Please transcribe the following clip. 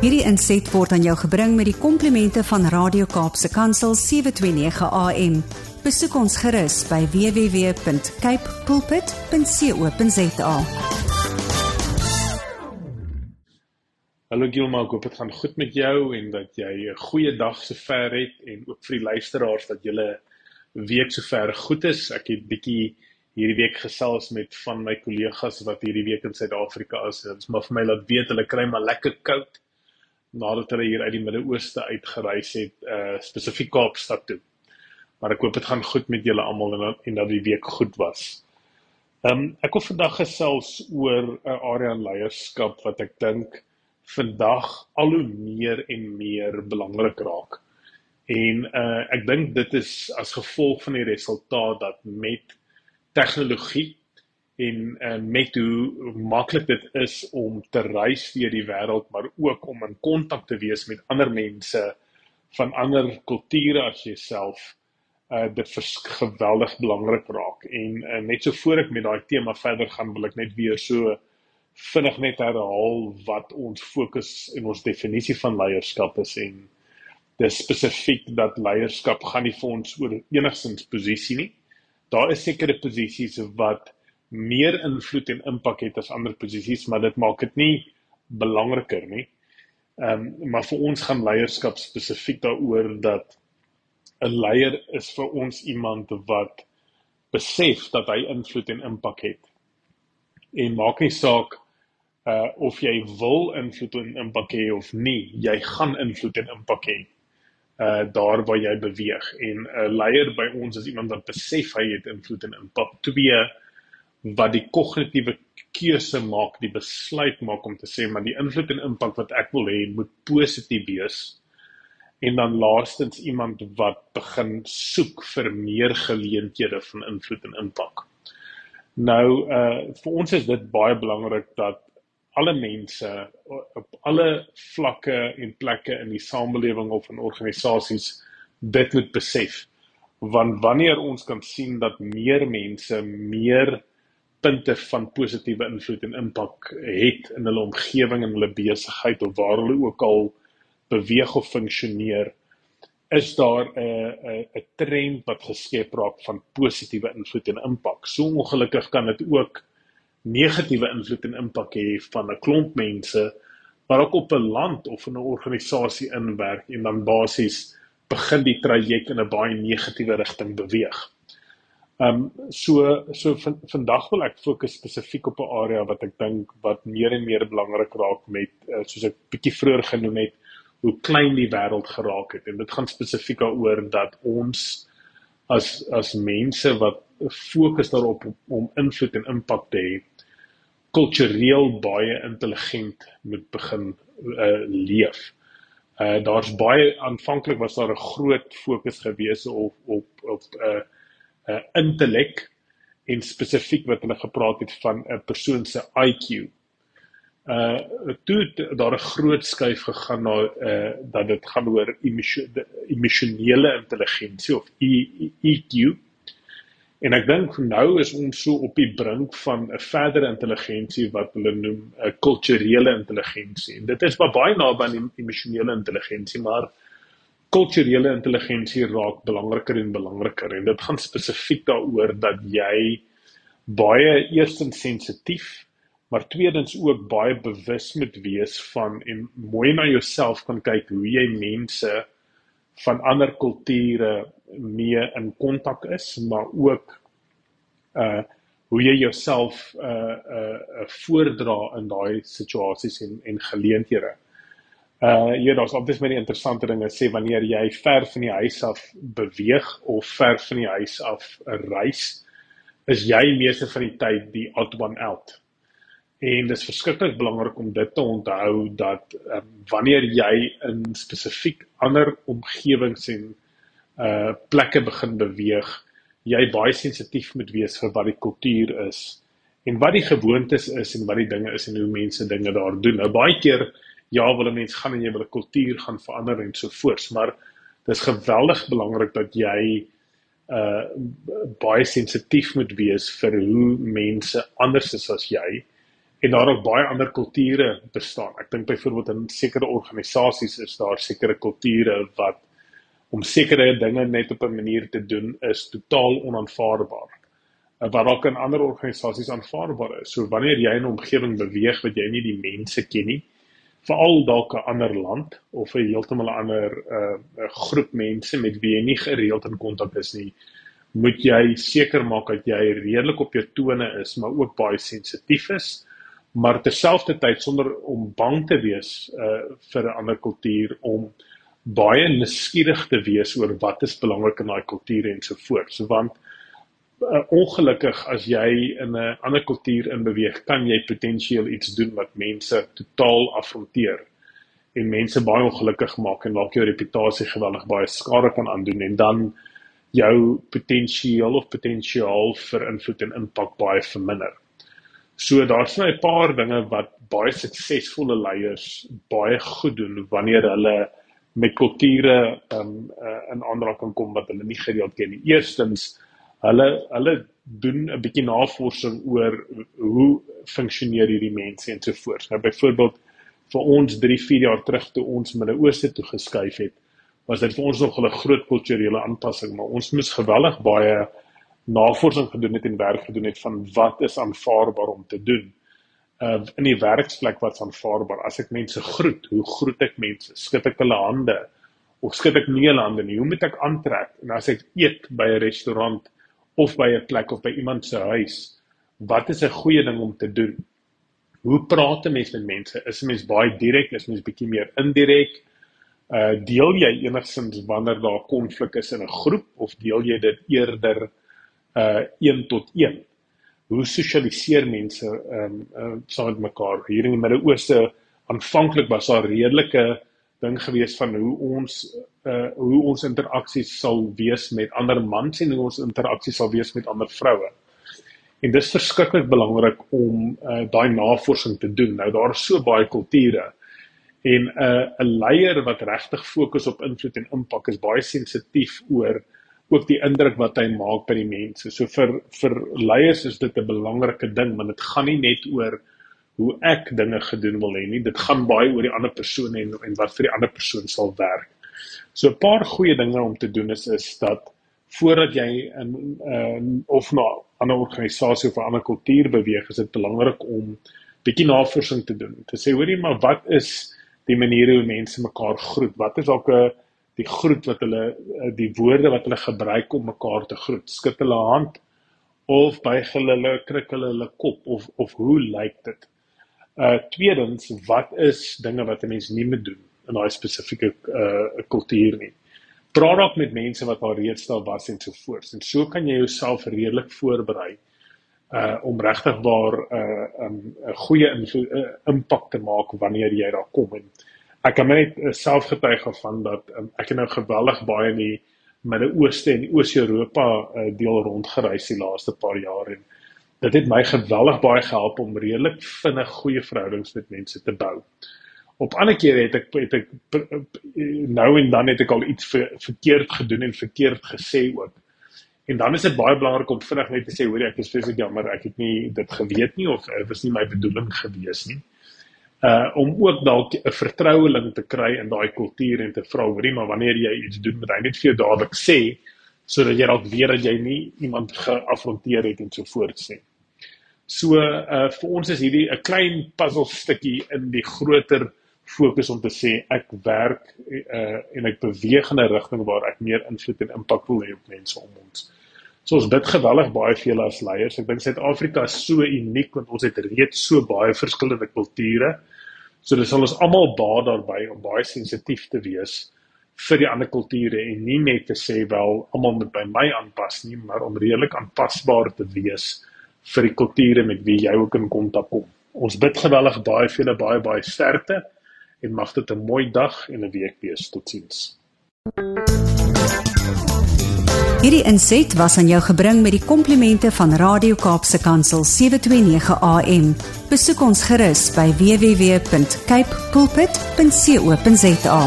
Hierdie inset word aan jou gebring met die komplimente van Radio Kaapse Kansel 729 AM. Besoek ons gerus by www.cape pulpit.co.za. Hallo Gilma, ek hoop dit gaan goed met jou en dat jy 'n goeie dag sover het en ook vir die luisteraars dat julle week sover goed is. Ek het bietjie hierdie week gesels met van my kollegas wat hierdie week in Suid-Afrika is. Dit is maar vir my laat weet hulle kry maar lekker koud nadat hulle hier uit die Midde-Ooste uitgereis het, uh spesifiek Kaapstad toe. Maar ek hoop dit gaan goed met julle almal en en dat die week goed was. Um ek wil vandag gesels oor 'n area in leierskap wat ek dink vandag al hoe meer en meer belangrik raak. En uh ek dink dit is as gevolg van die resultaat dat met tegnologie en uh, met hoe maklik dit is om te reis deur die wêreld maar ook om in kontak te wees met ander mense van ander kulture as jouself uh dit geweldig belangrik raak. En uh, net so voor ek met daai tema verder gaan wil ek net weer so vinnig net herhaal wat ons fokus en ons definisie van leierskap is. En dis spesifiek dat leierskap gaan nie vir ons oor enigsins posisie nie. Daar is sekere posisies wat meer invloed en impak het as ander posisies, maar dit maak dit nie belangriker nie. Ehm um, maar vir ons gaan leierskap spesifiek daaroor dat 'n leier is vir ons iemand wat besef dat hy invloed en impak het. En maak nie saak uh of jy wil invloed en impak hê of nie, jy gaan invloed en impak hê uh daar waar jy beweeg. En 'n leier by ons is iemand wat besef hy het invloed en impak. Twee wat die kognitiewe keuse maak, die besluit maak om te sê maar die invloed en impak wat ek wil hê moet positief wees. En dan laastens iemand wat begin soek vir meer geleenthede van invloed en impak. Nou uh vir ons is dit baie belangrik dat alle mense op alle vlakke en plekke in die samelewing of in organisasies dit moet besef. Want wanneer ons kan sien dat meer mense meer punte van positiewe invloed en impak het in hulle omgewing en hulle besigheid of waar hulle ook al beweeg of funksioneer is daar 'n 'n 'n trend wat geskep raak van positiewe invloed en impak. So ongelukkig kan dit ook negatiewe invloed en impak hê van 'n klomp mense maar ook op 'n land of 'n organisasie inwerk en dan basies begin die traject in 'n baie negatiewe rigting beweeg. Ehm um, so so van, vandag wil ek fokus spesifiek op 'n area wat ek dink wat meer en meer belangrik raak met uh, soos ek bietjie vroeër genoem het hoe klein die wêreld geraak het en dit gaan spesifiek daaroor dat ons as as mense wat fokus daarop om invloed en impak te hê kultureel baie intelligent moet begin uh, leef. Uh daar's baie aanvanklik was daar 'n groot fokus gewees op op op 'n uh, uh, intellek en spesifiek wat hulle gepraat het van 'n persoon se IQ. Uh toe daar 'n groot skuif gegaan na uh dat dit gaan oor emosionele intelligensie of EQ. En ek dink nou is ons so op die brink van 'n verdere intelligensie wat hulle noem 'n kulturele intelligensie. En dit is baie naby aan emosionele intelligensie, maar kulturele intelligensie raak belangriker en belangriker en dit gaan spesifiek daaroor dat jy baie eerstens sensitief maar tweedens ook baie bewus moet wees van en mooi na jouself kan kyk hoe jy mense van ander kulture mee in kontak is maar ook uh hoe jy jouself uh uh, uh voordra in daai situasies en en geleenthede. Uh ja, daar's altyd baie interessante dinge sê wanneer jy ver van die huis af beweeg of ver van die huis af reis, is jy meeste van die tyd die odd one out. En dit is verskriklik belangrik om dit te onthou dat um, wanneer jy in spesifiek ander omgewings en uh plekke begin beweeg, jy baie sensitief moet wees vir wat die kultuur is en wat die gewoontes is en wat die dinge is en hoe mense dinge daar doen. Nou baie keer ja, wil 'n mens gaan en jy wil 'n kultuur gaan verander en so voort, maar dis geweldig belangrik dat jy uh baie sensitief moet wees vir hoe mense anders is as jy en daar ook baie ander kulture bestaan. Ek dink byvoorbeeld in sekere organisasies is daar sekere kulture wat om sekere dinge net op 'n manier te doen is totaal onaanvaarbaar. Uh, wat dalk in ander organisasies aanvaarbaar is. So wanneer jy in 'n omgewing beweeg wat jy nie die mense ken nie, veral dalk 'n ander land of 'n heeltemal 'n ander uh groep mense met wie jy nie gereeld in kontak is nie, moet jy seker maak dat jy redelik op jou tone is, maar ook baie sensitief is, maar terselfdertyd sonder om bang te wees uh vir 'n ander kultuur om baie nuuskierig te wees oor wat is belangrik in daai kultuur en so voort. So want uh, ongelukkig as jy in 'n ander kultuur in beweeg, kan jy potensieel iets doen wat mense totaal afronteer en mense baie ongelukkig maak en dalk jou reputasie geweldig baie skade kan aandoen en dan jou potensiaal of potensiaal vir invloed en impak baie verminder. So daar's nou 'n paar dinge wat baie suksesvolle leiers baie goed doen wanneer hulle met kulture um uh, in aanraking kom wat hulle nie gereeld ken nie. Eerstens hulle hulle doen 'n bietjie navorsing oor hoe funksioneer hierdie mense en so voort. Nou byvoorbeeld vir ons 3, 4 jaar terug toe ons Midde-Ooste toe geskuif het, was dit vir ons nog 'n groot kulturele aanpassing, maar ons moes geweldig baie navorsing gedoen het en werk gedoen het van wat is aanvaarbaar om te doen uh, in die werksplek wat's aanvaarbaar. As ek mense groet, hoe groet ek mense? Skud ek hulle hande of skud ek nie hulle hande nie? Hoe moet ek aantrek? En as ek eet by 'n restaurant of by 'n plek of by iemand se huis, wat is 'n goeie ding om te doen? Hoe praat 'n mens met mense? Is 'n mens baie direk? Is mens bietjie meer indirek? Uh deel jy enigsins wanneer daar konflik is in 'n groep of deel jy dit eerder uh 1 tot 1? hoe sosialiseer mense ehm um, uh, saam met mekaar hier in die Midde-Ooste aanvanklik was daar redelike ding gewees van hoe ons uh hoe ons interaksies sal wees met ander mans en hoe ons interaksies sal wees met ander vroue. En dis verskriklik belangrik om uh daai navorsing te doen. Nou daar is so baie kulture en 'n uh, 'n leier wat regtig fokus op invloed en impak is baie sensitief oor ook die indruk wat hy maak by die mense. So vir vir leiers is dit 'n belangrike ding want dit gaan nie net oor hoe ek dinge gedoen wil hê nie. Dit gaan baie oor die ander persoon en en wat vir die ander persoon sal werk. So 'n paar goeie dinge om te doen is is dat voordat jy in uh, of na 'n ander organisasie of 'n ander kultuur beweeg, is dit belangrik om bietjie navorsing te doen. Te sê hoorie maar wat is die maniere hoe mense mekaar groet? Wat is dalk 'n die groet wat hulle eh, die woorde wat hulle gebruik om mekaar te groet. Skud hulle hand of buig hulle hulle knik hulle hulle kop of of hoe lyk dit? Uh tweedens, wat is dinge wat 'n mens nie moet doen in daai spesifieke uh kultuur nie? Praat ook met mense wat al reeds daar was en so voort. En so kan jy jouself redelik voorberei uh om regtig waar 'n uh, 'n um, goeie uh, impak te maak wanneer jy daar kom en ek kan net uh, self getuig van dat um, ek nou geweldig baie in die Midde-Ooste en Oos-Europa uh, deel rondgereis die laaste paar jaar en dit het my geweldig baie gehelp om redelik vinnig goeie verhoudings met mense te bou. Op ander kere het ek het ek nou en dan het ek al iets ver, verkeerd gedoen en verkeerd gesê ook. En dan is dit baie belangrik om vinnig net te sê hoor ek is vreeslik jammer ek het nie dit geweet nie of dit was nie my bedoeling gewees nie uh om ook dalk 'n vertroueling te kry in daai kultuur en te vra hoorie maar wanneer jy iets doen moet hy net vir jou dadelik sê sodat jy dalk weet dat jy nie iemand geafronteer het en so voort sê. So uh vir ons is hierdie 'n klein puzzle stukkie in die groter fokus om te sê ek werk uh en ek beweeg in 'n rigting waar ek meer invloed en impak wil hê op mense om ons. So ons bid geweldig baie vir julle as leiers. Ek dink Suid-Afrika is so uniek want ons het reeds so baie verskillende kulture. So dis sal ons almal baat daarbey om baie sensitief te wees vir die ander kulture en nie net te sê wel almal moet by my aanpas nie, maar om redelik aanpasbaar te wees vir die kulture met wie jy ook in kontak kom. Ons bid geweldig baie vir julle baie baie sterkte en mag dit 'n mooi dag en 'n week wees. Totsiens. Hierdie inset was aan jou gebring met die komplimente van Radio Kaapse Kansel 729 AM. Besoek ons gerus by www.cape pulpit.co.za.